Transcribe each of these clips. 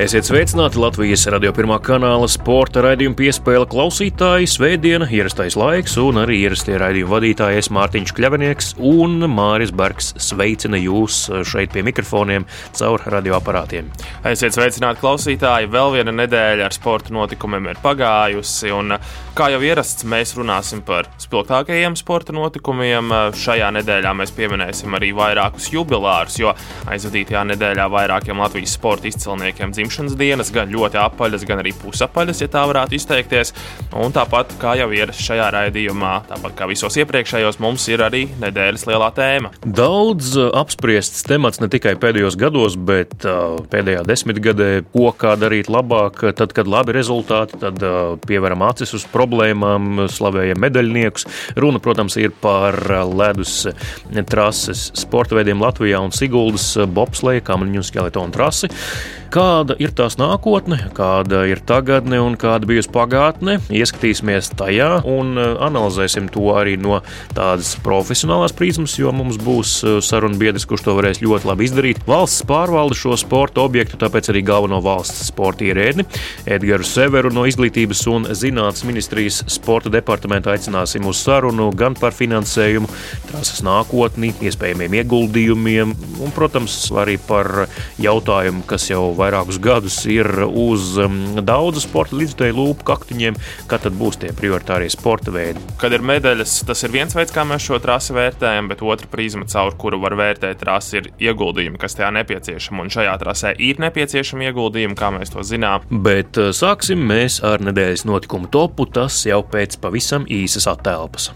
Esiet sveicināti Latvijas radio pirmā kanāla sporta raidījuma piespēle klausītāji, svētdiena, ierastais laiks un arī ierastie raidījuma vadītāji Mārtiņš Kļavinieks un Māris Bergs sveicina jūs šeit pie mikrofoniem caur radioaparātiem. Esiet sveicināti klausītāji, vēl viena nedēļa ar sporta notikumiem ir pagājusi un kā jau ierasts, mēs runāsim par spilgtākajiem sporta notikumiem. Šajā nedēļā mēs pieminēsim arī vairākus jubilārus, jo aizvadītajā nedēļā vairākiem Latvijas sporta izcilniekiem dzimšanas dzimšanas dienas, gan ļoti apaļas, gan arī pusapaļas, ja tā varētu izteikties. Un tāpat kā jau ir šajā raidījumā, tāpat kā visos iepriekšējos, mums ir arī nedēļas lielā tēma. Daudz uh, apspriests temats ne tikai pēdējos gados, bet uh, pēdējā desmitgadē, ko kā darīt labāk, tad, kad labi rezultāti, tad uh, pievēram acis uz problēmām, slavējam medaļniekus. Runa, protams, ir par ledus trases sporta veidiem Latvijā un Siguldas bobsleja, kamaniņu un skeletonu trasi. Kāda ir tās nākotne, kāda ir tagadne un kāda bijusi pagātne? Ieskatīsimies tajā un e, analizēsim to arī no tādas profesionālās prizmas, jo mums būs e, saruna biedrs, kurš to varēs ļoti labi izdarīt. Valsts pārvalda šo sporta objektu, tāpēc arī galveno valsts sporta ierēdni Edgars Severu no Izglītības un zinātnes ministrijas sporta departamenta aicināsim uz sarunu gan par finansējumu, trases nākotni, iespējamiem ieguldījumiem un, protams, arī par jautājumu, kas jau vairākus gadus ir uz um, daudzu sporta līdzekļu lūpu kaktuņiem, kad tad būs tie prioritārie sporta veidi. Kad ir medaļas, tas ir viens veids, kā mēs šo trasi vērtējam, bet otra prizma, caur kuru var vērtēt trasi, ir ieguldījumi, kas tajā nepieciešami. Un šajā trasē ir nepieciešami ieguldījumi, kā mēs to zinām. Bet uh, sāksim mēs ar nedēļas notikumu topu, tas jau pēc pavisam īsas attēlpas.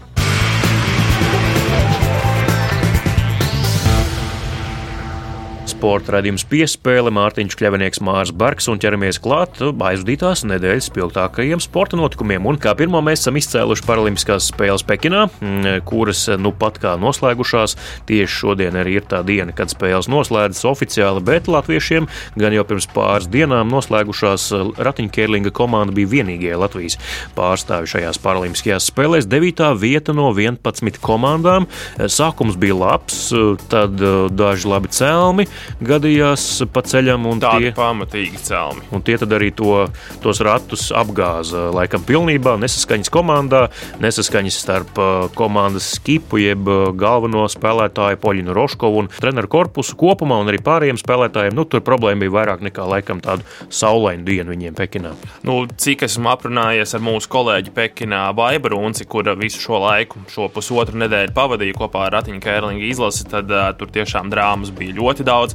Sporta raidījums piespēle Mārtiņš Kļavinieks Mārs Barks un ķeramies klāt aizvadītās nedēļas spilgtākajiem sporta notikumiem. Un kā pirmo mēs esam izcēluši Paralimpiskās spēles Pekinā, mm, kuras nu pat kā noslēgušās. Tieši šodien arī ir tā diena, kad spēles noslēdzas oficiāli, bet latviešiem gan jau pirms pāris dienām noslēgušās ratiņķērlinga komanda bija vienīgie Latvijas pārstāvi šajās Paralimpiskajās spēlēs. 9. vieta no 11 komandām. Sākums bija labs, tad daži labi celmi, gadījās pa ceļam. Tādi tie, pamatīgi celmi. Un tie tad arī to, tos ratus apgāza. Laikam pilnībā nesaskaņas komandā, nesaskaņas starp uh, komandas skipu, jeb uh, galveno spēlētāju Poļinu Roškovu un treneru korpusu kopumā un arī pārējiem spēlētājiem. Nu, tur problēma bija vairāk nekā laikam tādu saulainu dienu viņiem Pekinā. Nu, cik esmu aprunājies ar mūsu kolēģi Pekinā, Baiba Runci, kura visu šo laiku, šo pusotru nedēļu pavadīja kopā ar Ratiņu Kērlinga izlasi, tad uh, tur tiešām drāmas bija ļoti daudz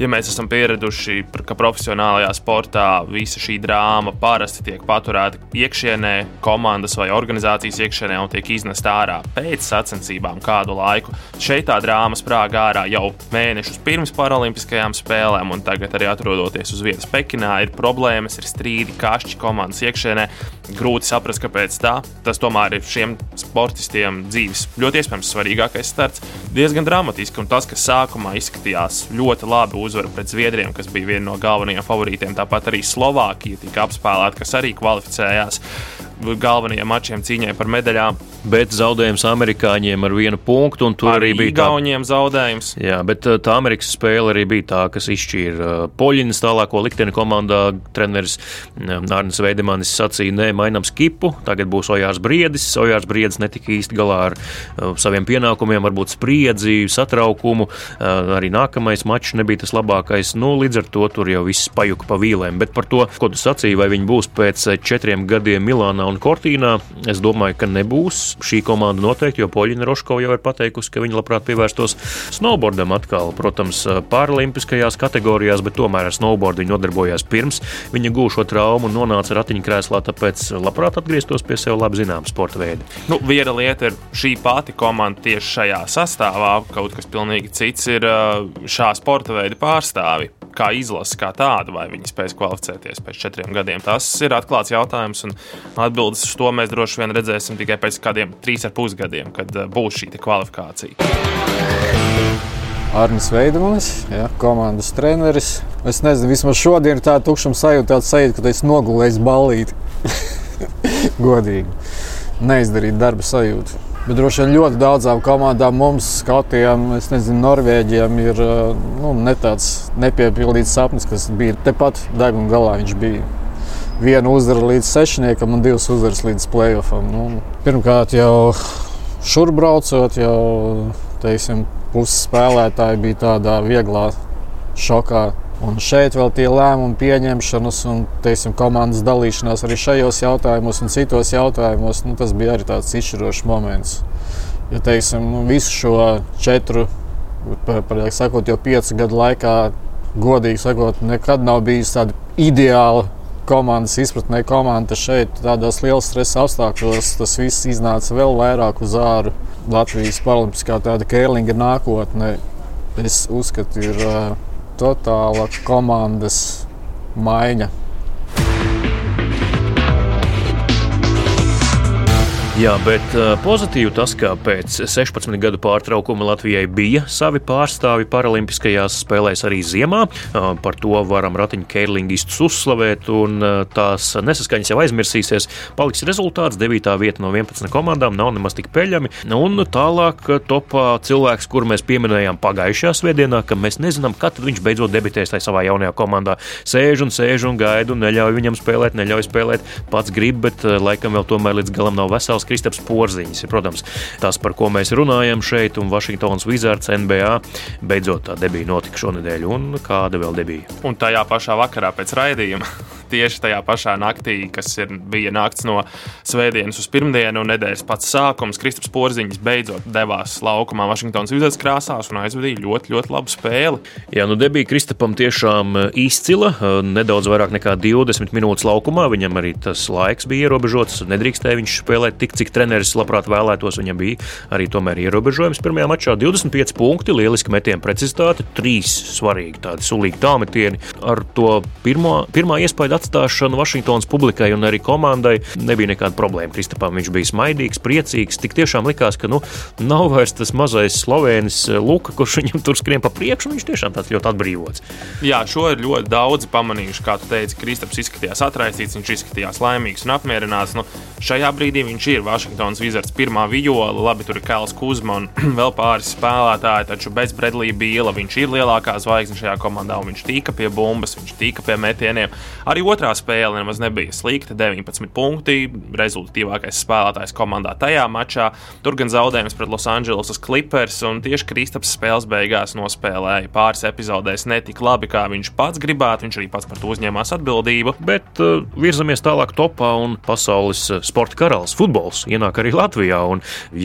ja mēs esam pieraduši, ka profesionālajā sportā visa šī drāma parasti tiek paturēta iekšienē, komandas vai organizācijas iekšienē un tiek iznesta ārā pēc sacensībām kādu laiku. Šeit tā drāma sprāga ārā jau mēnešus pirms Paralimpiskajām spēlēm, un tagad arī atrodoties uz vietas Pekinā, ir problēmas, ir strīdi, kašķi komandas iekšienē. Grūti saprast, kāpēc tā. Tas tomēr ir šiem sportistiem dzīves ļoti iespējams svarīgākais starts. Diezgan dramatiski, un tas, kas sākumā izskatījās ļoti labi uzvara pret Zviedriem, kas bija viena no galvenajiem favorītiem, tāpat arī Slovākija tika apspēlēta, kas arī kvalificējās galvenajiem mačiem cīņai par medaļām. Bet zaudējums amerikāņiem ar vienu punktu, un tur arī, arī bija Igauniem tā... zaudējums. Jā, bet uh, tā Amerikas spēle arī bija tā, kas izšķīra uh, Poļinas tālāko likteni komandā. Treneris um, Arnis Veidemanis sacīja, nē, mainām skipu, tagad būs Ojārs Briedis. Ojārs Briedis netika īsti galā ar uh, saviem pienākumiem, varbūt spriedzi, satraukumu. Arī nākamais mačs nebija tas labākais. Nu, līdz ar to tur jau viss pajuka pa vīlēm. Bet par to, ko tu sacīji, vai viņi būs pēc četriem gadiem Milānā un Kortīnā. Es domāju, ka nebūs šī komanda noteikti, jo Poļina Roškova jau ir pateikusi, ka viņa labprāt pievērstos snowboardam atkal. Protams, paralimpiskajās kategorijās, bet tomēr ar snowboardu viņa nodarbojās pirms viņa gūšo traumu un nonāca ratiņkrēslā, tāpēc labprāt atgrieztos pie sev labi zināma sporta veida. Nu, viena lieta ir šī pati komanda tieši šajā sastāvā, kaut kas pilnīgi cits ir šā sporta veida pārstāvi kā izlase, kā tāda, vai viņi spēs kvalificēties pēc četriem gadiem. Tas ir atklāts jautājums, un atbildes uz to mēs droši vien redzēsim tikai pēc kādiem trīs ar pus gadiem, kad eh, būs šī kvalifikācija. Arnēs Veidmanis, ja, komandas treneris. Es nezinu, vismaz šodien ir tāda tukšuma sajūta, tāds sajūta, ka es nogulēju ballīti. Godīgi. Neizdarīt darba sajūtu. Bet droši vien ļoti daudzām komandām, mums, Skotiem, es nezinu, Norvēģiem, ir nu, ne tāds nepiepildīts sapnis, kas bija tepat deguna galā. Viņš bija viena uzvara līdz sešniekam un divas uzvaras līdz playoffam. Nu, pirmkārt, jau šurbraucot, jau teiksim, puses spēlētāji bija tādā vieglā šokā Un šeit vēl tie lēmumu pieņemšanas un teiksim, komandas dalīšanās arī šajos jautājumos un citos jautājumos, nu, tas bija arī tāds izšķirošs moments. Jo teiksim, nu, visu šo četru, pareizāk sakot, jau piecu gadu laikā, godīgi sakot, nekad nav bijis tāda ideāla komandas izpratnē. Komanda šeit, tādos lielos stresa apstākļos, tas viss iznāca vēl vairāk uz āru. Latvijas Paralimpiskā tāda kērlinga nākotne, es uzskatu, ir totāla komandas maiņa. Jā, bet uh, pozitīvi tas, ka pēc 16 gadu pārtraukuma Latvijai bija savi pārstāvi Paralimpiskajās spēlēs arī ziemā. Uh, par to varam ratiņu keirlingistus uzslavēt, un uh, tās nesaskaņas jau aizmirsīsies. Paliks rezultāts 9. vieta no 11 komandām, nav nemaz tik peļami. Un tālāk topā cilvēks, kuru mēs pieminējām pagājušajā svētdienā, ka mēs nezinām, kad viņš beidzot debitēs tajā savā jaunajā komandā. Sēž un sēž un gaida un neļauj viņam spēlēt, neļauj spēlēt. Pats grib, bet laikam vēl tomēr līdz galam nav vesels. Kristaps Porziņš. Protams, tas, par ko mēs runājam šeit, un Vašingtonas Wizards NBA beidzot tā debija notika šonadēļ, un kāda vēl debija. Un tajā pašā vakarā pēc raidījuma tieši tajā pašā naktī, kas ir, bija nakts no svētdienas uz pirmdienu, un nedēļas pats sākums. Kristaps Porziņš beidzot devās laukumā Vašingtonas Wizards krāsās un aizvadīja ļoti, ļoti labu spēli. Jā, nu debija Kristapam tiešām e, izcila. E, nedaudz vairāk nekā 20 minūtes laukumā. Viņam arī tas laiks bija ierobežots. Nedrīkstēja viņš spēlēt tik, cik treneris labprāt vēlētos. Viņam bija arī tomēr ierobežojums pirmajā mačā. 25 punkti, lieliski metienu precizitāte, trīs svarīgi tādi sulīgi tāmetieni. Ar to pirmo, pirmā iespēja atstāšanu Vašingtonas publikai un arī komandai nebija nekāda problēma. Kristapam viņš bija smaidīgs, priecīgs. Tik tiešām likās, ka nu, nav vairs tas mazais slovēnis eh, Luka, kurš viņam tur skrien pa priekšu. Viņš tiešām tāds ļoti atbrīvots. Jā, šo ir ļoti daudzi pamanījuši. Kā tu teici, Kristaps izskatījās atraisīts, viņš izskatījās laimīgs un apmierināts. Nu, šajā brīdī viņš ir Vašingtonas Wizards pirmā viola. Labi, tur ir Kēls Kuzma un vēl pāris spēlētāji, taču bez Bredlī Bīla viņš ir lielākā zvaigzne šajā komandā. Viņš tika pie bumbas, viņš tika pie metieniem. Arī otrā spēle nemaz nebija slikta. 19 punkti, rezultatīvākais spēlētājs komandā tajā mačā. Tur gan zaudējums pret Los Angeles Clippers, un tieši Kristaps spēles beigās nospēlēja pāris epizodēs ne tik labi, kā viņš pats gribētu. Viņš arī pats par to uzņēmās atbildību. Bet uh, virzamies tālāk topā, un pasaules uh, sporta karalis futbols ienāk arī Latvijā.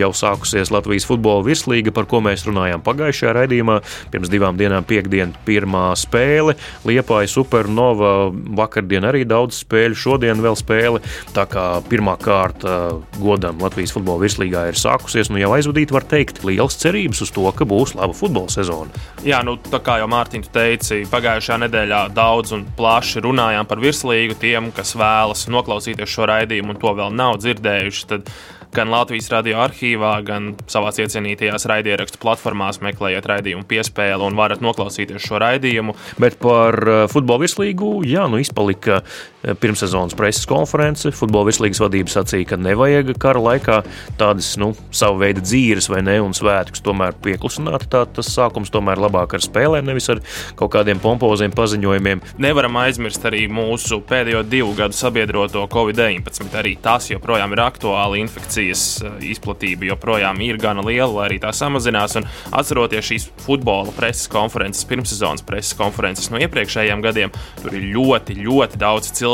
Jau sākusies Latvijas futbola virslīga, par ko mēs runājām pagājušajā raidījumā. Pirms divām dienām, piekdien, pirmā spēle Liepāja Supernova vakardien Otradien arī daudz spēļu, šodien vēl spēle. Tā kā pirmā kārta godam Latvijas futbola virslīgā ir sākusies, nu jau aizvadīt, var teikt, liels cerības uz to, ka būs laba futbola sezona. Jā, nu tā kā jau Mārtiņš teica, pagājušajā nedēļā daudz un plaši runājām par virslīgu. Tiem, kas vēlas noklausīties šo raidījumu un to vēl nav dzirdējuši, tad gan Latvijas radio arhīvā, gan savā iecienītajās raidierakstu platformās meklējiet raidījumu piespēli un varat noklausīties šo raidījumu. Bet par uh, futbola virslīgu, jā, nu izpalika pirmssezonas preses konference. Futbola virslīgas vadība sacīja, ka nevajag kara laikā tādas, nu, savu veidu dzīves vai ne, un svētkus tomēr pieklusināt. Tā, tas sākums tomēr labāk ar spēlēm, nevis ar kaut kādiem pompoziem paziņojumiem. Nevaram aizmirst arī mūsu pēdējo divu gadu sabiedroto Covid-19. Arī tas joprojām ir aktuāli infekcija infekcijas eh, izplatība joprojām ir gana liela, lai arī tā samazinās. Un atceroties šīs futbola preses konferences, pirmssezonas preses konferences no iepriekšējiem gadiem, tur ir ļoti, ļoti daudz cilvēku,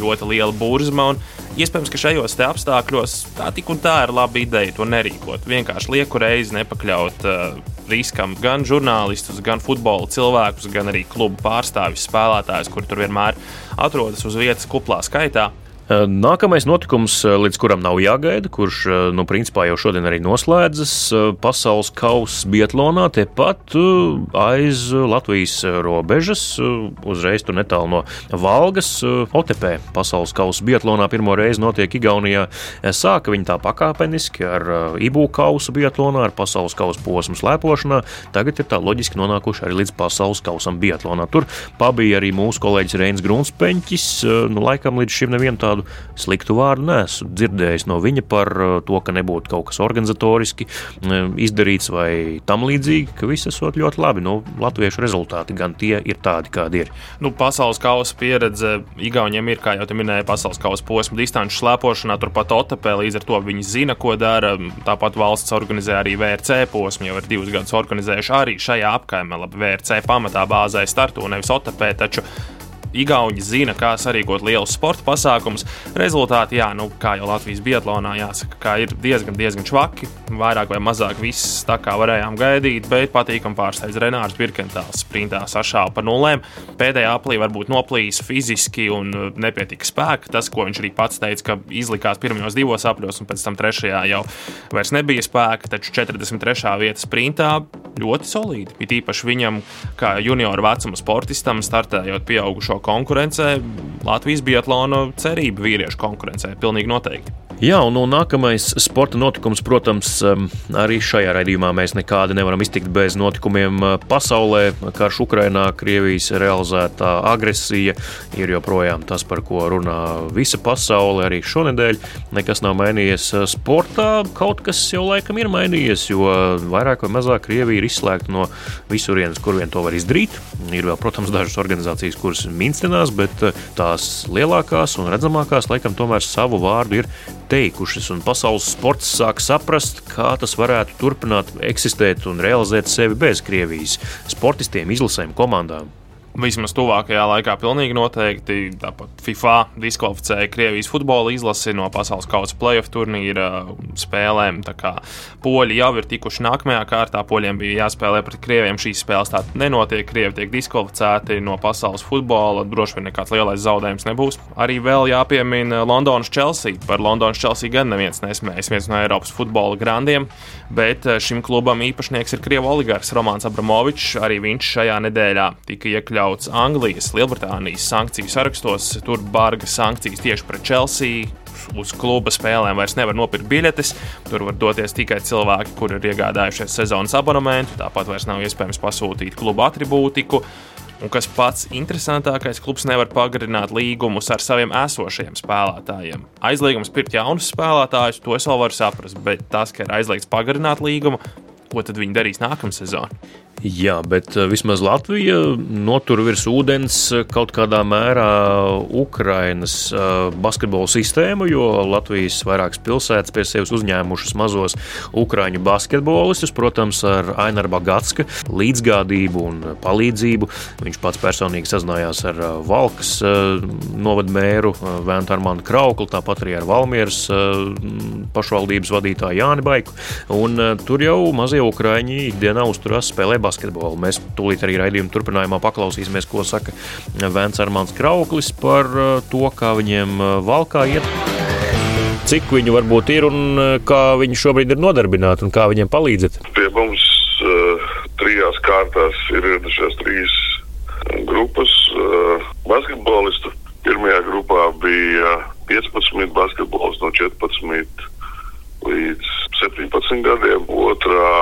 ļoti liela burzma. Iespējams, ka šajos apstākļos tā tik un tā ir laba ideja to nerīkot. Vienkārši lieku reizi nepakļaut uh, riskam gan žurnālistus, gan futbola cilvēkus, gan arī klubu pārstāvjus, spēlētājus, kuri tur vienmēr atrodas uz vietas kuplā skaitā. Nākamais notikums, līdz kuram nav jāgaida, kurš, nu, principā jau šodien arī noslēdzas pasaules kausa Bietlānā, tepat aiz Latvijas robežas, uzreiz tur netālu no Valgas. OTP pasaules kausa Bietlānā pirmo reizi notiek Igaunijā. Sāka viņi tā pakāpeniski ar Ibu kausa Bietlānā, ar pasaules kausa posmu slēpošanā. Tagad ir tā loģiski nonākuši arī līdz pasaules kausam Bietlānā. Tur pabija arī mūsu kolēģis Reinis Grunspeņķis. Nu, laikam līdz šim nevienu tādu sliktu vārdu neesmu dzirdējis no viņa par to, ka nebūtu kaut kas organizatoriski izdarīts vai tam līdzīgi, ka viss esot ļoti labi. Nu, latviešu rezultāti gan tie ir tādi, kādi ir. Nu, pasaules kausa pieredze Igauniem ir, kā jau te minēja, pasaules kausa posma distanču slēpošanā, turpat Otepē, līdz ar to viņi zina, ko dara. Tāpat valsts organizē arī VRC posmu, jau ir divus gadus organizējuši arī šajā apkaimē. Labi, VRC pamatā bāzē startu, nevis Otepē, taču Igauni zina, kā sarīkot lielus sporta pasākumus. Rezultāti, jā, nu, kā jau Latvijas Bietlānā, jāsaka, ir diezgan, diezgan švaki. Vairāk vai mazāk viss tā kā varējām gaidīt, bet patīkami pārsteidz Renārs Birkentāls sprintā sašāva par nulēm. Pēdējā aplī varbūt noplīs fiziski un uh, nepietika spēka. Tas, ko viņš arī pats teica, ka izlikās pirmajos divos apļos, un pēc tam trešajā jau vairs nebija spēka, taču 43. vieta sprintā ļoti solīdi. It īpaši viņam, kā junioru vecuma sportistam, startējot pieaugušo konkurencē, Latvijas Biatlona cerība vīriešu konkurencē pilnīgi noteikti. Jā, un, un nākamais sporta notikums, protams, um, arī šajā raidījumā mēs nekādi nevaram iztikt bez notikumiem uh, pasaulē. Karš Ukrainā, Krievijas realizētā agresija ir joprojām tas, par ko runā visa pasaule. Arī šonadēļ nekas nav mainījies sportā. Kaut kas jau laikam ir mainījies, jo vairāk vai mazāk Krievija ir izslēgta no visurienes, kur vien to var izdarīt. Ir vēl, protams, dažas organizācijas, kuras minstinās, bet uh, tās lielākās un redzamākās laikam tomēr savu vārdu ir teikušas, pasaules sports sāk saprast, kā tas varētu turpināt eksistēt un realizēt sevi bez Krievijas sportistiem, izlasēm, komandām. Vismaz tuvākajā laikā pilnīgi noteikti. Tāpat FIFA diskvalificēja Krievijas futbola izlasi no pasaules kausa playoff turnīra spēlēm. Poļi jau ir tikuši nākamajā kārtā. Poļiem bija jāspēlē pret Krieviem. Šīs spēles tādas nenotiek. Krievi tiek diskvalificēti no pasaules futbola. Droši vien nekāds lielais zaudējums nebūs. Arī vēl jāpiemina Londonas Chelsea. Par Londonas Chelsea gan neviens nesmējas. Viens no Eiropas futbola grandiem. Bet šim klubam īpašnieks ir Krievu oligārs Romanis Abramovičs. Arī viņš šajā nedēļā tika iekļauts iekļauts Anglijas, Lielbritānijas sankciju sarakstos. Tur bargas sankcijas tieši pret Chelsea. Uz kluba spēlēm vairs nevar nopirkt biļetes. Tur var doties tikai cilvēki, kuri ir iegādājušies sezonas abonementu. Tāpat vairs nav iespējams pasūtīt kluba atribūtiku. Un kas pats interesantākais, klubs nevar pagarināt līgumus ar saviem esošajiem spēlētājiem. Aizliegums pirkt jaunus spēlētājus, to es vēl varu saprast, bet tas, ka ir aizliegts pagarināt līgumu, ko tad viņi darīs nākamā sezonā? Jā, bet eh, vismaz Latvija notur virs ūdens eh, kaut kādā mērā Ukrainas eh, basketbola sistēmu, jo Latvijas vairākas pilsētas pie sevis uzņēmušas mazos ukrāņu basketbolistus, protams, ar Aināru Bagatska līdzgādību un palīdzību. Viņš pats personīgi sazinājās ar Valkas novadmēru Vēntu Armānu Krauklu, tāpat arī ar Valmieras pašvaldības vadītāju Jāni Baiku. Un tur jau mazie ukrāņi ikdienā uzturās spēlē basketbolu basketbolu. Mēs tūlīt arī raidījuma turpinājumā paklausīsimies, ko saka Vēns Armāns Krauklis par uh, to, kā viņiem uh, valkā iet. Cik viņi varbūt ir un uh, kā viņi šobrīd ir nodarbināti un kā viņiem palīdzat? Pie mums uh, trijās kārtās ir ieradušās trīs grupas uh, basketbolistu. Pirmajā grupā bija 15 basketbolisti no 14 līdz 17 gadiem. Otrā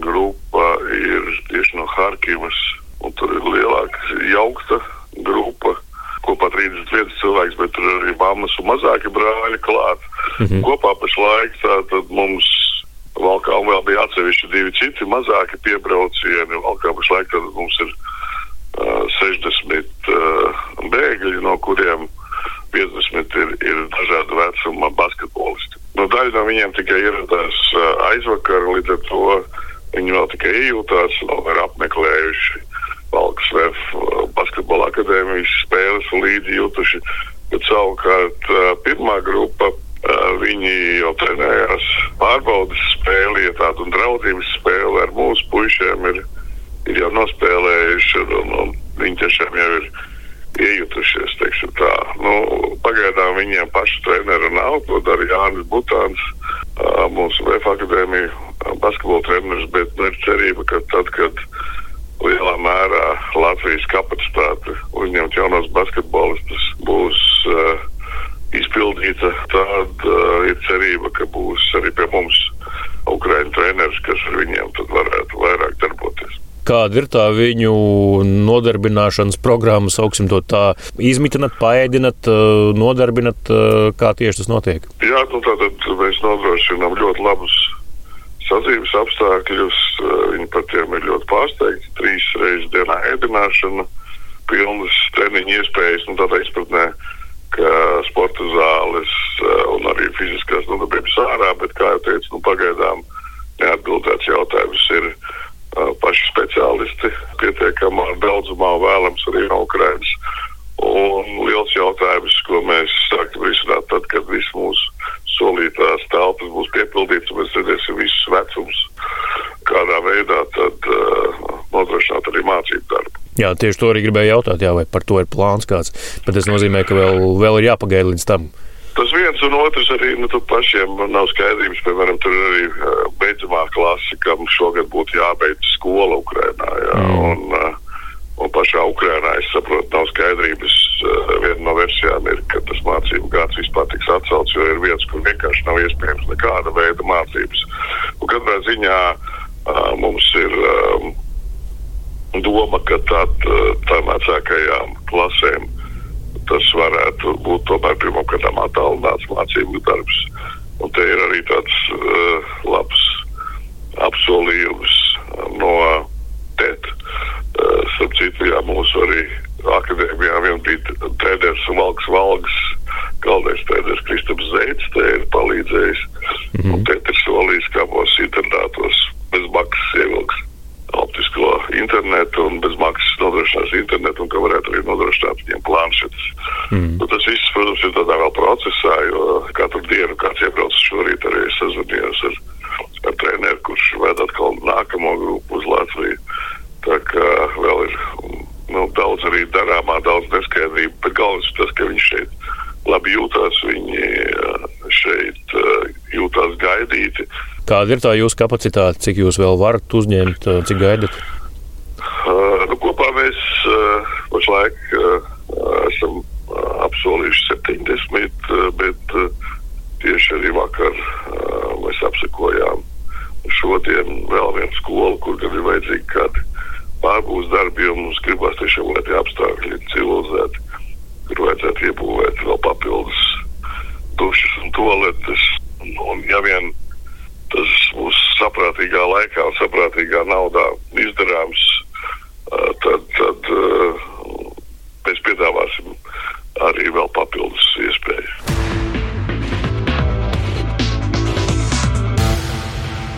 grupa ir tieši no Harkivas, un tur ir lielāka jaukta grupa. Kopā 31 cilvēks, bet tur arī mammas un mazāki brāļi klāt. Mm -hmm. Kopā pašlaik tātad mums valkā vēl bija atsevišķi divi citi mazāki piebraucieni. Valkā pašlaik tad mums ir uh, 60 uh, bēgļi, no kuriem 50 ir, ir dažādu vecuma basketbolisti. No daļa no viņiem tikai ieradās uh, aizvakar, līdz ar to Viņi vēl tikai iejūtās, vēl ir apmeklējuši Valkas VF uh, basketbola akadēmijas spēles un līdzi jutuši. Bet savukārt uh, pirmā grupa, uh, viņi jau trenējās pārbaudas spēli, ja tādu draudzības spēli ar mūsu puišiem ir, ir jau nospēlējuši un, un viņi tiešām jau ir iejutušies. Nu, pagaidām viņiem pašiem Jānis Butāns, mūsu VF akadēmija basketbola treneris, bet nu, ir cerība, ka tad, kad lielā mērā Latvijas kapacitāte uzņemt jaunos basketbolistus būs uh, izpildīta, tad uh, ir cerība, ka būs arī pie mums Ukraiņu treneris, kas ar viņiem varētu vairāk darboties. Kāda ir tā viņu nodarbināšanas programma, sauksim to tā, izmitināt, paēdināt, nodarbināt, kā tieši tas notiek? Jā, nu tātad mēs nodrošinām ļoti labus sadzīves apstākļus. Viņi par tiem ir ļoti pārsteigti. Trīs reizes dienā ēdināšana, pilnas treniņu iespējas, nu tādā izpratnē, ka sporta zāles un arī fiziskās nodarbības ārā, bet, kā jau teicu, nu pagaidām neatbildēts jautājums ir paši speciālisti pietiekamā daudzumā vēlams arī no Ukrainas. Un liels jautājums, ko mēs sākam risināt tad, kad viss mūsu solītās telpas būs piepildītas, un mēs redzēsim visus vecumus, kādā veidā tad uh, nodrošināt arī mācību darbu. Jā, tieši to arī gribēju jautāt, jā, vai par to ir plāns kāds, bet tas nozīmē, ka vēl, vēl ir jāpagaida līdz tam. Tas viens un otrs arī nu, pašiem nav skaidrības. Piemēram, tur arī beidzamā klase, kam šogad būtu jābeidz skola Ukrainā. Jā, mm. un, un pašā Ukrainā, es saprotu, nav skaidrības. Viena no versijām ir, ka tas mācību gads vispār tiks atcelts, jo ir vietas, kur vienkārši nav iespējams nekāda veida mācības. Un katrā ziņā mums ir doma, ka tad tām vecākajām klasēm tas varētu būt tomēr pirmkārt attālināts mācību darbs. Un te ir arī tāds uh, labs apsolījums no TET. Uh, starp citu, jā, mūsu arī akadēmijā vien bija trēders Valks Valks, galvenais trēders Kristaps Zeits, te ir palīdzējis. Mm -hmm. Un TET ir solījis, ka mūsu internātos bez maksas ievilks optisko internetu un bez maksas nodrošinās internetu un ka varētu arī nodrošināt viņiem planšetes. Mm. Nu, tas viss, protams, ir tādā vēl procesā, jo katru dienu kāds iebrauc šorīt arī sazvanījos ar, ar treneru, kurš vēd atkal nākamo grupu uz Latviju. Tā kā vēl ir nu, daudz arī darāmā, daudz neskaidrību, bet galvenais ir tas, ka viņš šeit labi jūtās, viņi šeit jūtās gaidīti. Kāda ir tā jūsu kapacitāte, cik jūs vēl varat uzņemt, cik gaidat? Uh, nu, kopā mēs uh, pašlaik uh, esam apsolījuši 70, uh, bet tieši arī vakar mēs apsekojām šodien vēl vienu skolu, kur gan ir vajadzīgi kādi pārbūves darbi, jo mums gribās tiešām, lai tie apstākļi ir civilizēti, kur vajadzētu iebūvēt vēl papildus dušas un toaletes. Un, ja vien saprātīgā laikā un saprātīgā naudā izdarāms,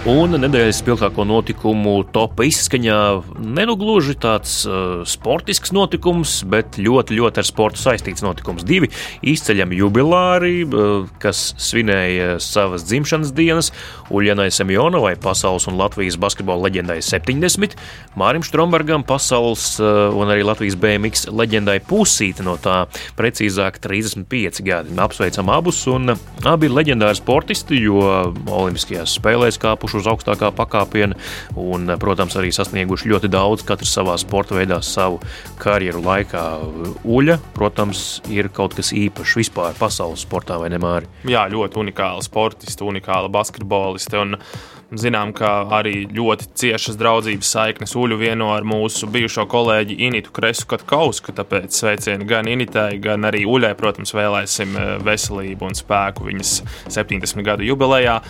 Un nedēļas spilgtāko notikumu topā izskaņā nenugluži tāds uh, sportisks notikums, bet ļoti, ļoti ar sportu saistīts notikums. Divi izceļami jubilāri, uh, kas svinēja savas dzimšanas dienas. Uļienai Semjonovai, pasaules un Latvijas basketbola leģendai 70, Mārim Strombergam, pasaules uh, un arī Latvijas BMX leģendai pusīte no tā, precīzāk 35 gadi. Apsveicam abus, un abi ir leģendāri sportisti, jo Olimpiskajās spēlēs kāpuši uz augstākā pakāpiena un, protams, arī sasnieguši ļoti daudz, katrs savā sporta veidā, savu karjeru laikā. Uļa, protams, ir kaut kas īpašs vispār pasaules sportā, vai ne Māri? Jā, ļoti unikāla sportista, unikāla basketboliste. Un... Zinām, ka arī ļoti ciešas draudzības saiknes Uļu vieno ar mūsu bijušo kolēģi Initu Kresu Katkausku. Tāpēc sveicieni gan Initai, gan arī Uļai, protams, vēlēsim eh, veselību un spēku viņas 70 gadu jubilejā.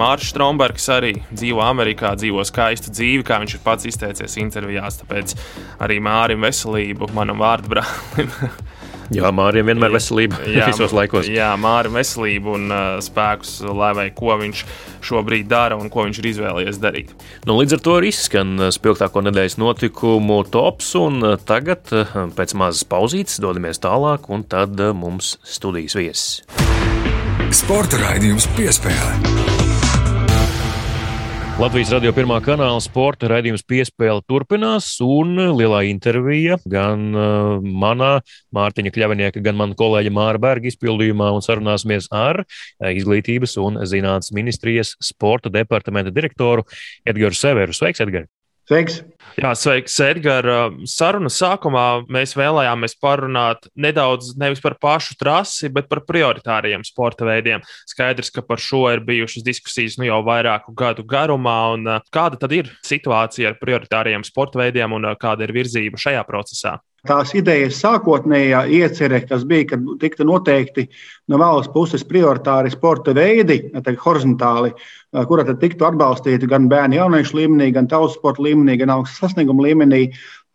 Mārcis Strombergs arī dzīvo Amerikā, dzīvo skaistu dzīvi, kā viņš ir pats izteicies intervijās. Tāpēc arī Mārim veselību, manam vārdbrālim. Jā, Mārķis vienmēr veselība jā, visos laikos. Jā, Mārķis veselību un uh, spēkus, lai vai ko viņš šobrīd dara un ko viņš ir izvēlējies darīt. Nu, līdz ar to arī izskan spilgtāko nedēļas notikumu tops, un tagad pēc mazas pauzītes dodamies tālāk, un tad mums studijas viesis. Sporta raidījums piespēlē. Latvijas radio pirmā kanāla sporta raidījums piespēle turpinās, un lielā intervija gan uh, manā, Mārtiņa Kļavinieka, gan mana kolēģa Māra Berga izpildījumā, un sarunāsimies ar uh, Izglītības un zinātnes ministrijas sporta departamenta direktoru Edgars Severu. Sveiks, Edgars! Sveiks! Jā, sveiks, Edgars. Sarunas sākumā mēs vēlējāmies parunāt nedaudz nevis par pašu trasi, bet par prioritāriem sporta veidiem. Skaidrs, ka par šo ir bijušas diskusijas nu jau vairāku gadu garumā. Kāda tad ir situācija ar prioritāriem sporta veidiem un kāda ir virzība šajā procesā? Tās idejas sākotnējā iecerē, kas bija, kad tika noteikti no valsts puses prioritāri sporta veidi, teikt, horizontāli, kura tad tiktu atbalstīti gan bērnu jauniešu līmenī, gan tautas sporta līmenī, gan augstu sasniegumu līmenī,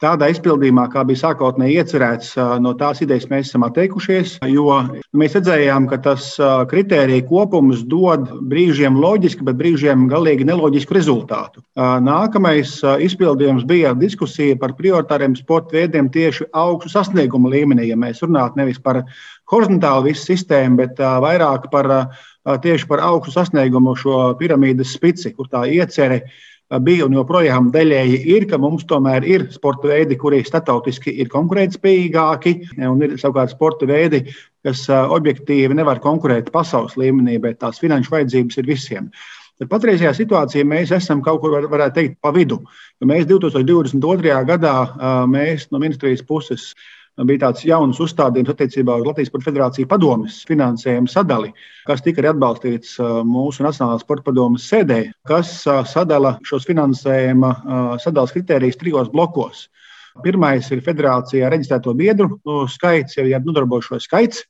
tādā izpildījumā, kā bija sākotnēji iecerēts, no tās idejas mēs esam atteikušies, jo mēs redzējām, ka tas kritērija kopums dod brīžiem loģisku, bet brīžiem galīgi neloģisku rezultātu. Nākamais izpildījums bija diskusija par prioritāriem sporta veidiem tieši augstu sasniegumu līmenī, ja mēs runātu nevis par horizontālu visu sistēmu, bet vairāk par tieši par augstu sasniegumu šo piramīdas spici, kur tā iecerē bija un joprojām daļēji ir, ka mums tomēr ir sporta veidi, kuri starptautiski ir konkurētspējīgāki, un ir savukārt sporta veidi, kas objektīvi nevar konkurēt pasaules līmenī, bet tās finanšu vajadzības ir visiem. Tad patreizajā situācijā mēs esam kaut kur, varētu teikt, pa vidu. Mēs 2022. gadā mēs no ministrijas puses bija tāds jauns uzstādījums attiecībā uz Latvijas Sporta Federāciju padomes finansējumu sadali, kas tika arī atbalstīts mūsu Nacionālās sporta padomes sēdē, kas sadala šos finansējuma sadalas kritērijus trijos blokos. Pirmais ir federācijā reģistrēto biedru skaits, jau nodarbojošo skaits.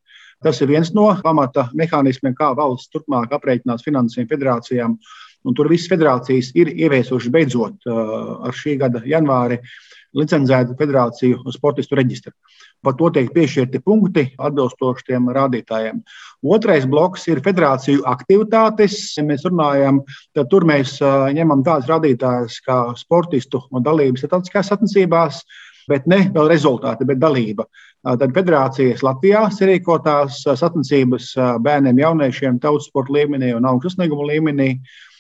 Tas ir viens no pamata mehānismiem, kā valsts turpmāk aprēķinās finansējumu federācijām. Un tur visas federācijas ir ieviesušas beidzot ar šī gada janvāri licencētu federāciju sportistu reģistru. Par to tiek piešķirti punkti atbilstoši tiem rādītājiem. Otrais bloks ir federāciju aktivitātes. Ja mēs runājam, tad tur mēs ņemam tādas rādītājas kā sportistu un dalības starptautiskās sacensībās, bet ne vēl rezultāti, bet dalība. Tad federācijas Latvijā sarīkotās sacensības bērniem, jauniešiem, tautas sporta līmenī un augstu sasniegumu līmenī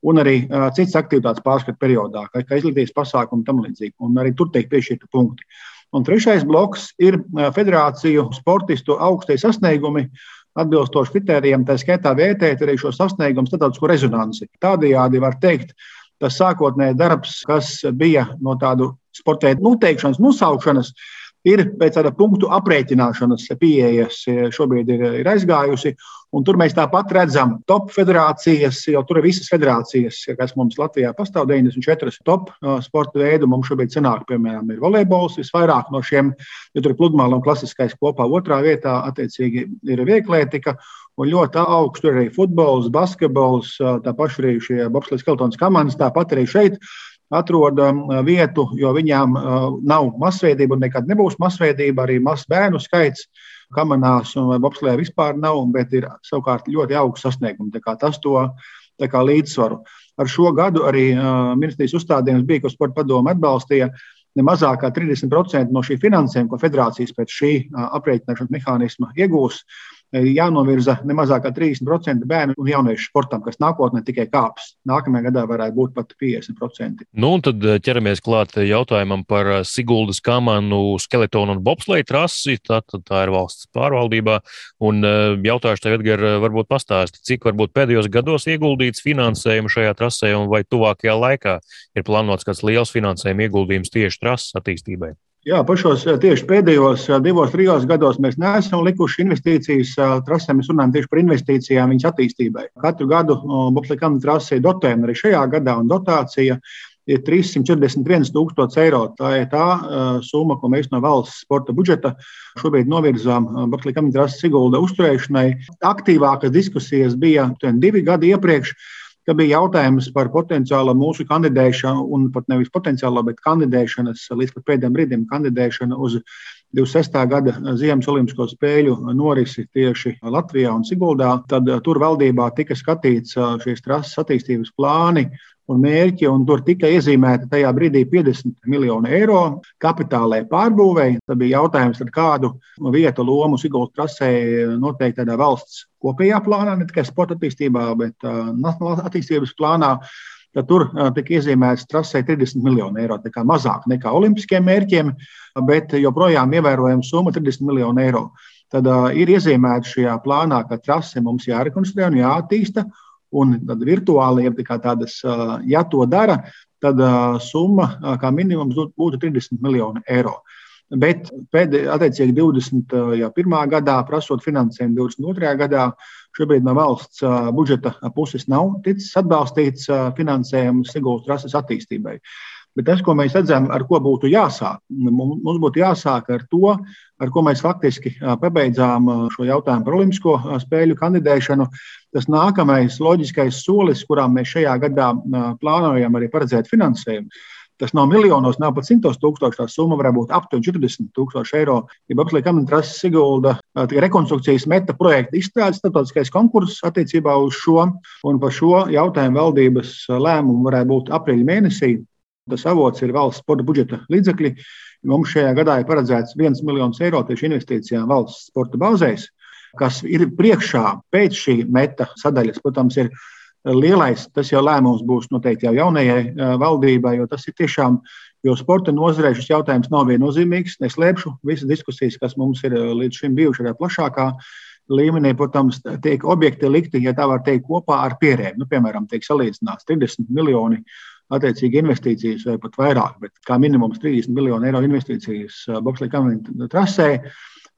un arī uh, citas aktivitātes pārskatu periodā, kā, kā izglītības pasākumi un tam līdzīgi. Un arī tur tiek piešķirti punkti. Un trešais bloks ir federāciju sportistu augstie sasniegumi, atbilstoši kritērijiem, tā skaitā vērtēt arī šo sasniegumu starptautisko rezonanci. Tādējādi var teikt, tas sākotnējais darbs, kas bija no tādu sporta veidu noteikšanas, nosaukšanas, ir pēc tāda punktu aprēķināšanas pieejas šobrīd ir, ir aizgājusi. Tur mēs tāpat redzam, top federācijas, jau tur ir visas federācijas, kas mums Latvijā pastāv, 94 top sporta veidu. Mums šobrīd sanāk, piemēram, ir volejbols visvairāk no šiem, jo tur ir pludmale un klasiskais kopā. Otrā vietā, attiecīgi, ir vieglietika. Un ļoti augstu ir arī futbols, basketbols, tā paša arī šie bobslēgas skeletons komandas, tāpat arī šeit atrod vietu, jo viņām nav masveidība un nekad nebūs masveidība. Arī mazs bērnu skaits kamanās un bobslēgā vispār nav, bet ir savukārt ļoti augsts sasniegums. Tas to līdzsvaru. Ar šo gadu arī ministrijas uzstādījums bija, ko sporta padome atbalstīja. Ne mazāk kā 30% no šī finansējuma, ko federācijas pēc šī aprēķināšanas mehānisma iegūs, jānovirza ne mazāk kā 30% bērnu un jauniešu sportam, kas nākotnē tikai kāps. Nākamajā gadā varētu būt pat 50%. Nu, un tad eh, ķeramies klāt jautājumam par eh, Siguldas kamanu, skeletonu un bobsleju trasi. Tā, tā, tā ir valsts pārvaldībā. Un eh, jautāšu tev, Edgar, varbūt pastāsti, cik varbūt pēdējos gados ieguldīts finansējumu šajā trasē un vai tuvākajā laikā ir plānots kāds liels finansējuma ieguldījums tieši trases attīstībai? Jā, pašos tieši pēdējos divos, trijos gados mēs neesam likuši investīcijas trasē. Mēs runājam tieši par investīcijām viņas attīstībai. Katru gadu Bobslikam trasē dotējam arī šajā gadā, un dotācija ir 341 tūkstoši eiro. Tā ir tā summa, ko mēs no valsts sporta budžeta šobrīd novirzām Bobslikam trases Sigulda uzturēšanai. Aktīvākas diskusijas bija divi gadi iepriekš ka bija jautājums par potenciālu mūsu kandidēšanu, un pat nevis potenciālo, bet kandidēšanas līdz pēdējiem brīdim kandidēšanu uz 26. gada Ziemas Olimpisko spēļu norisi tieši Latvijā un Siguldā. Tad tur valdībā tika skatīts šīs trases attīstības plāni, un mērķi, un tur tika iezīmēta tajā brīdī 50 miljoni eiro kapitālai pārbūvēi. Tad bija jautājums, kādu vietu lomu Siguldas trasē noteikti tādā valsts kopējā plānā, ne tikai sporta attīstībā, bet uh, nacionālā attīstības plānā. tad tur tika iezīmēts trasē 30 miljonu eiro. Tā kā mazāk nekā olimpiskiem mērķiem, bet joprojām ievērojama summa - 30 miljonu eiro. Tad uh, ir iezīmēta šajā plānā, ka trase mums jārekonstruē un jāattīsta. Un virtuāli, ja, tādas, ja to dara, tad summa kā minimums būtu 30 miljoni eiro. Bet pēdējā, attiecīgi 21. gadā, prasot finansējumu 22. gadā, šobrīd no valsts budžeta puses nav ticis atbalstīts finansējums Sigūdas trases attīstībai. Bet tas, ko mēs redzam, ar ko būtu jāsāk, mums būtu jāsāk ar to, ar ko mēs faktiski pabeidzām šo jautājumu par Olimpisko spēļu kandidēšanu. Tas nākamais loģiskais solis, kurām mēs šajā gadā plānojam arī paredzēt finansējumu. Tas nav miljonos, nav pat simtos tūkstoši. Tā summa varētu būt aptuveni 40 tūkstoši eiro. Ja apslēgt kamentrases Sigulda rekonstrukcijas meta projekta izstrādes starptautiskais konkurss attiecībā uz šo, un par šo jautājumu valdības lēmumu varētu būt aprīļa mēnesī. Tas avots ir valsts sporta budžeta līdzekļi. Mums šajā gadā ir paredzēts 1 miljons eiro tieši investīcijām valsts sporta bāzēs, kas ir priekšā pēc šī meta sadaļas. Protams, ir lielais, tas jau lēmums būs noteikti jau jaunajai valdībai, jo tas ir tiešām, jo sporta nozarē šis jautājums nav viennozīmīgs. Neslēpšu visas diskusijas, kas mums ir līdz šim bijušas tādā plašākā līmenī, protams, tiek objekti likti, ja tā var teikt, kopā ar pierēm. Nu, piemēram, tiek salīdzināts 30 miljoni attiecīgi investīcijas vai pat vairāk, bet kā minimums 30 miljonu eiro investīcijas uh, Bobslēga kamera trasē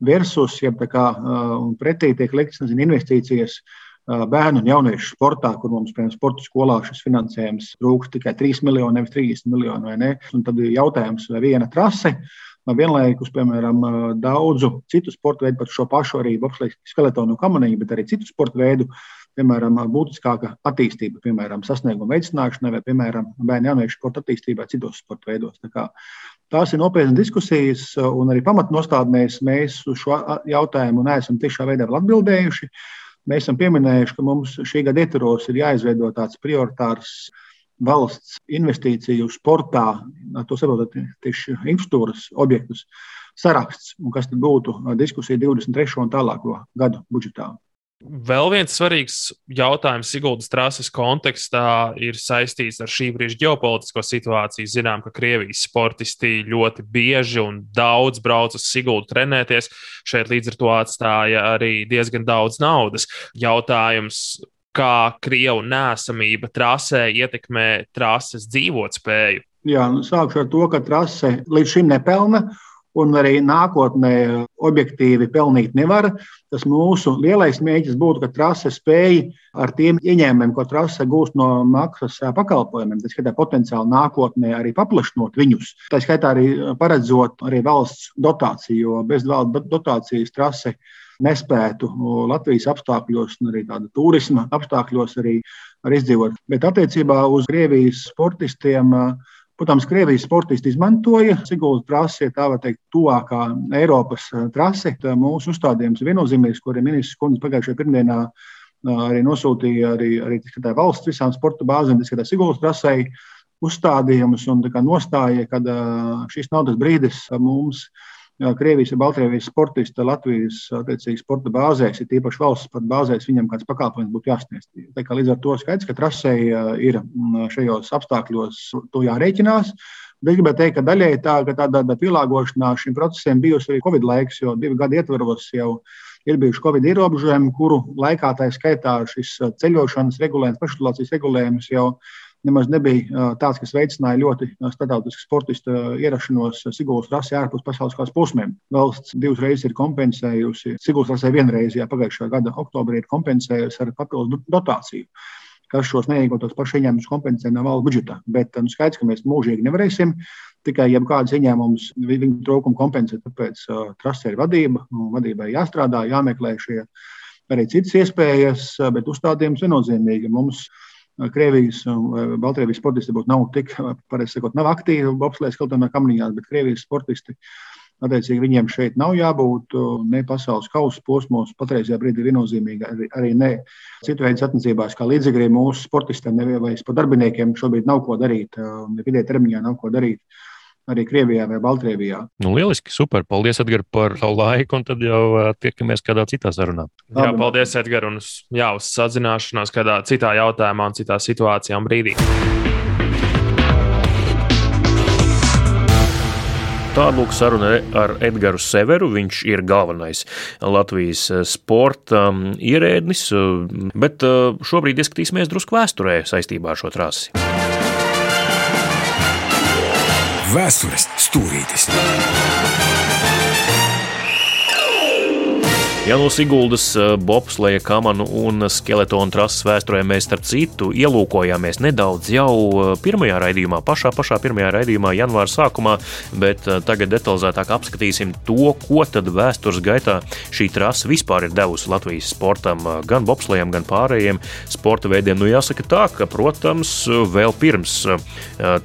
versus, ja tā kā uh, pretī tiek liktas nezinu, investīcijas bērnu un jauniešu sportā, kur mums, piemēram, sporta skolā šis finansējums trūkst tikai 3 miljoni, nevis 30 miljoni, vai ne? Un tad ir jautājums, vai viena trase vienlaikus, piemēram, daudzu citu sporta veidu, pat šo pašu arī bobslēga skeletonu kamanīju, bet arī citu sporta veidu piemēram, būtiskāka attīstība, piemēram, sasnieguma veicināšanai vai, piemēram, bērnu jauniešu sporta attīstībai citos sporta veidos. Tā tās ir nopietnas diskusijas, un arī pamatnostādnēs mēs uz šo jautājumu neesam tiešā veidā atbildējuši. Mēs esam pieminējuši, ka mums šī gada ietvaros ir jāizveido tāds prioritārs valsts investīciju sportā, to saprotat, tieši infrastruktūras objektus saraksts, un kas tad būtu diskusija 23. un tālāko gadu budžetā. Vēl viens svarīgs jautājums Siguldas trases kontekstā ir saistīts ar šī brīža ģeopolitisko situāciju. Zinām, ka Krievijas sportisti ļoti bieži un daudz brauc uz Siguldu trenēties. Šeit līdz ar to atstāja arī diezgan daudz naudas. Jautājums, kā Krievu nēsamība trasē ietekmē trases dzīvotspēju? Jā, nu, sākšu ar to, ka trase līdz šim nepelna un arī nākotnē objektīvi pelnīt nevar. Tas mūsu lielais mēģis būtu, ka trase spēja ar tiem ieņēmumiem, ko trase gūst no maksas pakalpojumiem, tas skaitā potenciāli nākotnē arī paplašinot viņus. Tā skaitā arī paredzot arī valsts dotāciju, jo bez valsts dotācijas trase nespētu Latvijas apstākļos, un arī tāda turisma apstākļos arī, arī izdzīvot. Bet attiecībā uz Krievijas sportistiem Protams, Krievijas sportisti izmantoja Sigūdas trasi, ja tā var teikt, tuvākā Eiropas eh, trase. Mūsu uzstādījums viennozīmīgs, arī ministrs kundze pagājušajā pirmdienā eh, arī nosūtīja arī, arī valsts visām sporta bāzēm, tas ir Sigūdas trasei uzstādījumus un nostāja, ka eh, šis nav tas brīdis mums Krievijas un Baltkrievijas sportisti Latvijas attiecīgi sporta bāzēs, ir īpaši valsts sporta bāzēs, viņam kāds pakalpojums būtu jāsniedz. Līdz ar to skaidrs, ka trasē ir šajos apstākļos to jārēķinās. Bet es gribētu teikt, ka daļai tā, ka tāda, pielāgošanās šim procesam bijusi arī Covid laiks, jo divu gadu ietvaros jau ir bijuši Covid ierobežojumi, kuru laikā tā skaitā šis ceļošanas regulējums, pašatulācijas regulējums jau ir nemaz nebija tāds, kas veicināja ļoti starptautisku sportistu ierašanos Sigūdas rasē ārpus pasaules kādas posmiem. Valsts divas reizes ir kompensējusi, Sigūdas rasē vienreiz, jā, pagājušā gada oktobrī ir kompensējusi ar papildus dotāciju kas šos neiegotos pašu ieņēmumus kompensē no valsts budžeta. Bet nu, skaidrs, ka mēs mūžīgi nevarēsim tikai jebkādas ieņēmumus viņu trūkumu kompensēt. Tāpēc uh, trasē ir vadība, vadībai jāstrādā, jāmeklē šie arī citas iespējas, bet uzstādījums viennozīmīgi mums ir Krievijas un Baltkrievijas sportisti būtu nav tik, pareizi sakot, nav aktīvi bobslēgas kaut kādā kamniņā, bet Krievijas sportisti. Attiecīgi viņiem šeit nav jābūt ne pasaules kausa posmos, patreizajā brīdī viennozīmīgi arī, arī ne citu veidu attiecībās, kā līdzekļiem mūsu sportistiem vai par darbiniekiem šobrīd nav ko darīt, ne vidē termiņā nav ko darīt arī Krievijā vai Baltkrievijā. Nu, lieliski, super. Paldies, Edgars, par savu laiku, un tad jau tiekamies kādā citā sarunā. Jā, paldies, Edgars, un jā, uz sazināšanos kādā citā jautājumā, un citā situācijā un brīdī. Tālūk saruna ar Edgars Severu. Viņš ir galvenais Latvijas sporta ierēdnis, bet šobrīd ieskatīsimies drusku vēsturē saistībā ar šo trasi. Vēstures stūrītis. Janos Iguldas, eh, bobsleja kamanu un skeletonu trases vēsturē mēs starp citu ielūkojāmies nedaudz jau eh, pirmajā raidījumā, pašā, pašā pirmajā raidījumā, janvāra sākumā, bet eh, tagad detalizētāk apskatīsim to, ko tad vēstures gaitā šī trase vispār ir devusi Latvijas sportam, gan bobslejam, gan pārējiem sporta veidiem. Nu, jāsaka tā, ka, protams, vēl pirms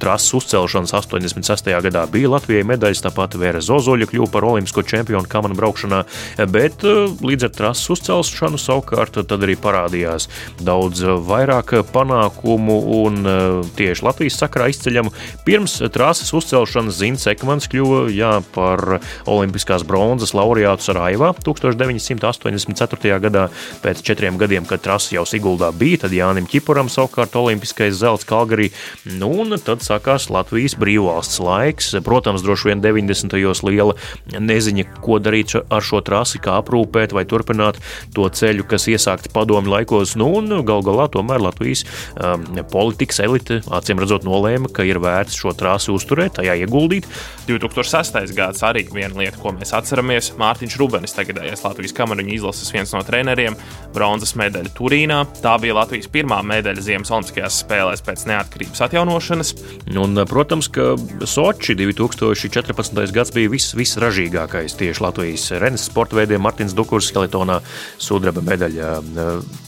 trases uzcelšanas 86. gadā bija Latvijai medaļas, tāpat Vēra Zozoļa kļuva par olimpisko čempionu kamanu braukšanā, bet līdz ar trases uzcelšanu savukārt arī parādījās daudz vairāk panākumu un e, tieši Latvijas sakarā izceļamu. Pirms trases uzcelšanas Zins Ekmans kļuva jā, par olimpiskās bronzas laureātu Sarajevā 1984. gadā. Pēc četriem gadiem, kad trasa jau Siguldā bija, tad Jānim Čipuram savukārt olimpiskais zelts Kalgarī. Nu, un tad sākās Latvijas brīvvalsts laiks. Protams, droši vien 90. gados liela neziņa, ko darīt ar šo trasi, kā aprūpēt turpēt vai turpināt to ceļu, kas iesākts padomu laikos. Nu, un gal galā tomēr Latvijas um, politikas elite acīm redzot nolēma, ka ir vērts šo trasi uzturēt, tajā ieguldīt. 2006. gads arī viena lieta, ko mēs atceramies. Mārtiņš Rubenis, tagadējais Latvijas kamariņu izlases viens no treneriem, bronzas medaļa Turīnā. Tā bija Latvijas pirmā medaļa Ziemas Olimpiskajās spēlēs pēc neatkarības atjaunošanas. Un, protams, ka Soči 2014. gads bija viss, visražīgākais tieši Latvijas renes sporta veidiem. Martins Duks kuras skeletonā sudraba medaļa.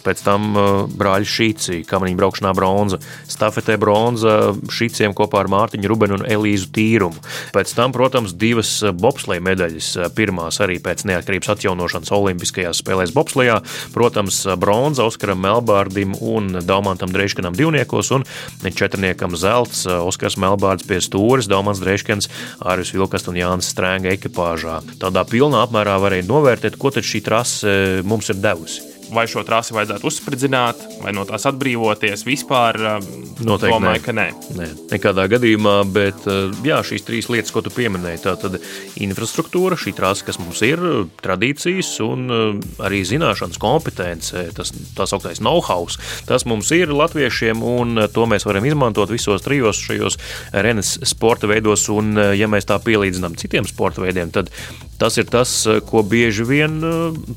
Pēc tam brāļa Šīci, kamaniņu braukšanā bronza, stafetē bronza Šīciem kopā ar Mārtiņu Rubenu un Elīzu Tīrumu. Pēc tam, protams, divas bobsleja medaļas, pirmās arī pēc neatkarības atjaunošanas Olimpiskajās spēlēs bobslejā. Protams, bronza Oskaram Melbārdim un Daumantam Dreiškanam divniekos un četrniekam zelts Oskars Melbārds pie stūres, Daumans Dreiškans,Āris Vilkast un Jānis Strēnga ekipāžā. Tādā pilnā apmērā varēja novērtēt, ko tad šī trase mums ir devusi vai šo trasi vajadzētu uzspridzināt, vai no tās atbrīvoties vispār. Um, Noteikti domāju, nē. ka nē. nē. Nekādā gadījumā, bet uh, jā, šīs trīs lietas, ko tu pieminēji, tā tad infrastruktūra, šī trasa, kas mums ir, tradīcijas un uh, arī zināšanas, kompetence, tas tā sauktais know-how, tas mums ir latviešiem, un to mēs varam izmantot visos trijos šajos renes sporta veidos, un ja mēs tā pielīdzinām citiem sporta veidiem, tad Tas ir tas, ko bieži vien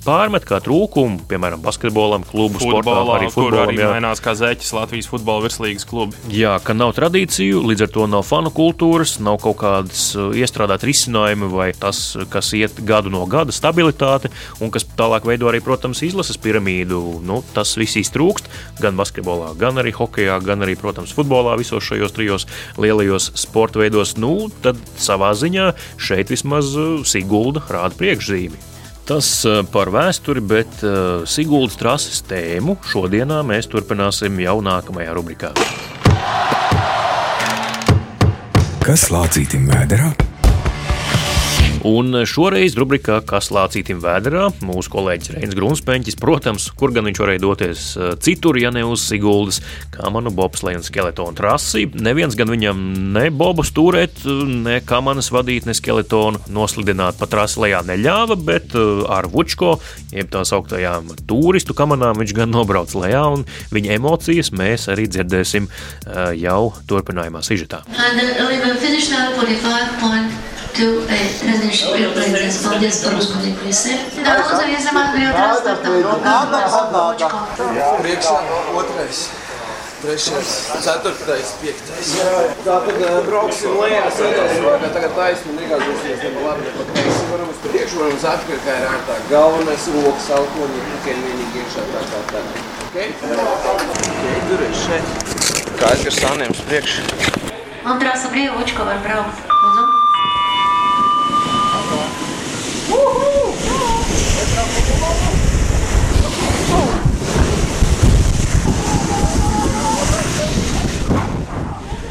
pārmet kā trūkumu, piemēram, basketbolam, klubu sportā, arī futbolam. Arī jā. mainās kā zeķis Latvijas futbola virslīgas klubi. Jā, ka nav tradīciju, līdz ar to nav fanu kultūras, nav kaut kādas iestrādāt risinājumi vai tas, kas iet gadu no gada stabilitāte un kas tālāk veido arī, protams, izlases piramīdu. Nu, tas viss iztrūkst gan basketbolā, gan arī hokeja, gan arī, protams, futbolā, visos šajos trijos lielajos sporta veidos. Nu, tad savā ziņā šeit vismaz Sigūda Sigulda rāda priekšzīmi. Tas eh, par vēsturi, bet uh, Siguldas trases tēmu šodienā mēs turpināsim jau nākamajā rubrikā. Kas lācītim vēderā? Un šoreiz rubrikā Kas lācītim vēderā mūsu kolēģis Reinis Grunspeņķis, protams, kur gan viņš varēja doties eh, citur, ja ne uz Siguldas, kā manu bobsleju un skeletonu trasi. Neviens gan viņam ne bobu stūrēt, ne kamanas vadīt, ne skeletonu noslidināt pa trasi lejā neļāva, bet eh, ar Vučko, jeb tā sauktajām turistu kamanām, viņš gan nobrauc lejā, un viņa emocijas mēs arī dzirdēsim eh, jau turpinājumā sižetā. And uh, now 45.2 treniņš piepildīties. Paldies par uzmanību visiem. Daudz viesam atbrīvot transportam. Priekšā otrais. Trešais, ceturtais, piektais. Tā tad brauksim lejā, sēdēsim, tagad taisni negāzīsies, tad labi, pat kreisi varam uz priekšu, varam uz atpakaļ, kā ir ērtāk. Galvenais rokas, alkoņi, tikai vienīgi iekšā tā kā tā. Ok? Ok, turies šeit. Kā Edgars Sāniem uz priekšu. Man trāsa brīva, učko var braukt.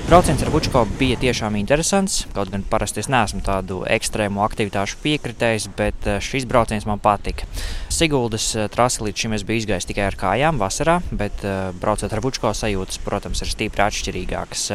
Brauciens ar Vučko bija tiešām interesants. Kaut gan parasti es neesmu tādu ekstrēmu aktivitāšu piekritējis, bet eh, šis brauciens man patika. Siguldas eh, trasi līdz šim es biju izgājis tikai ar kājām vasarā, bet eh, braucot ar Vučko sajūtas, protams, ir stipri atšķirīgākas.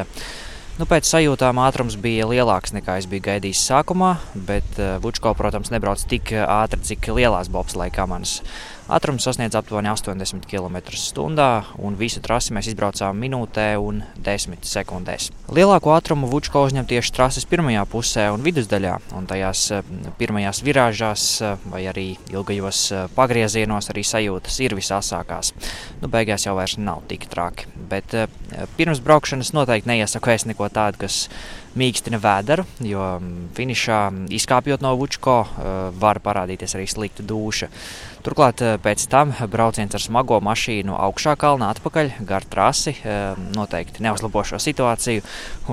Nu, pēc sajūtām ātrums bija lielāks nekā es biju gaidījis sākumā, bet Vučko, protams, nebrauc tik ātri, cik lielās bobsleja kamanas. Ātrums sasniedz aptuveni 80 km/h, un visu trasi mēs izbraucām minūtē un 10 sekundēs. Lielāko ātrumu Vučko uzņem tieši trases pirmajā pusē un vidusdaļā, un tajās eh, pirmajās virāžās eh, vai arī ilgajos eh, pagriezienos arī sajūtas ir visāsākās. Nu, beigās jau vairs nav tik traki, bet pirms braukšanas noteikti neiesaku es neko tādu, kas mīkstina vēderu, jo finišā izkāpjot no Vučko var parādīties arī slikta dūša. Turklāt pēc tam brauciens ar smago mašīnu augšā kalnā atpakaļ gar trasi noteikti neuzlabo šo situāciju,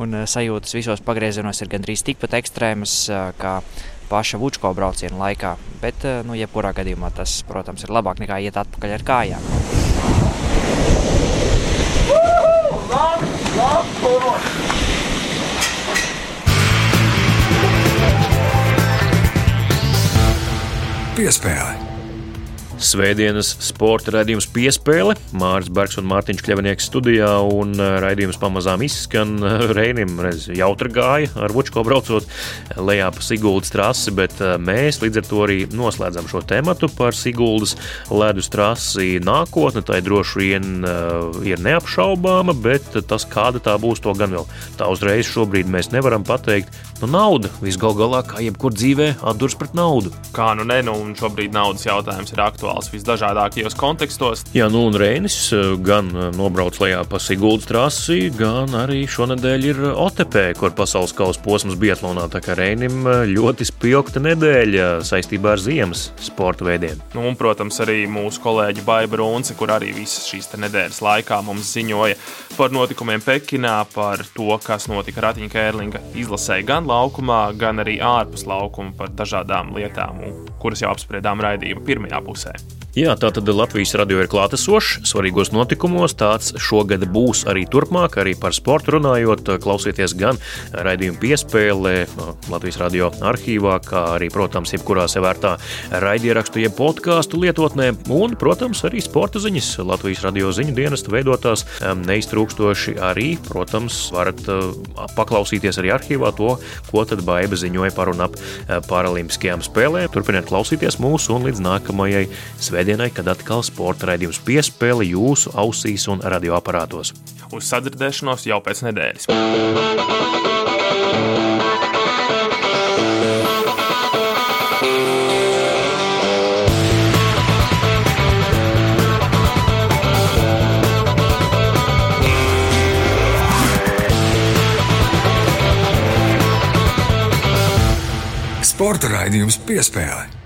un sajūtas visos pagriezienos ir gandrīz tikpat ekstrēmas kā paša Vučko brauciena laikā, bet, nu, jebkurā gadījumā tas, protams, ir labāk nekā iet atpakaļ ar kājām. Labi, labi, Piespēle. Svētdienas sporta raidījums piespēle. Mārcis Bergs un Mārtiņš Kļavnieks studijā un uh, raidījums pamazām izskan. Reinim redz, jautra gāja ar Vučko braucot lejā pa Siguldas trasi, bet uh, mēs līdz ar to arī noslēdzam šo tematu par Siguldas ledus trasi nākotne. Tā droši vien ir neapšaubāma, bet tas, kāda tā būs, to gan vēl tā uzreiz šobrīd mēs nevaram pateikt. Nu, nauda visgal galā, kā jebkur dzīvē, atdurs pret naudu. Kā nu ne, nu, un šobrīd naudas jautājums ir aktuāls visdažādākajos kontekstos. Jā, nu un Reinis eh, gan eh, nobrauc lejā pa Siguldas trasi, gan arī šonadēļ ir OTP, kur pasaules kausa posms Bietlonā. Tā kā Reinim eh, ļoti spilgta nedēļa saistībā ar ziemas sporta veidiem. Nu, un, protams, arī mūsu kolēģi Baiba Runce, kur arī visas šīs nedēļas laikā mums ziņoja par notikumiem Pekinā, par to, kas notika Ratiņa Kērlinga izlasē gan laukumā, gan arī ārpus laukuma par dažādām lietām, kuras jau apspriedām raidījuma pirmajā pusē. Jā, tā tad Latvijas radio ir klātesošs svarīgos notikumos. Tāds šogad būs arī turpmāk, arī par sportu runājot. Klausieties gan raidījuma piespēlē, Latvijas radio arhīvā, kā arī, protams, jebkurā sevērtā raidierakstu, jeb podkāstu lietotnē, un, protams, arī sporta ziņas Latvijas radio ziņu dienestu veidotās neiztrūkstoši arī, protams, varat paklausīties arī arhīvā to, ko tad Baiba ziņoja par un ap paralimpiskajām spēlēm. Turpiniet klausīties mūsu un līdz nākamajai svētdienai kad atkal sporta raidījums piespēle jūsu ausīs un radioaparātos. Uz sadzirdēšanos jau pēc nedēļas. Sporta raidījums piespēlē.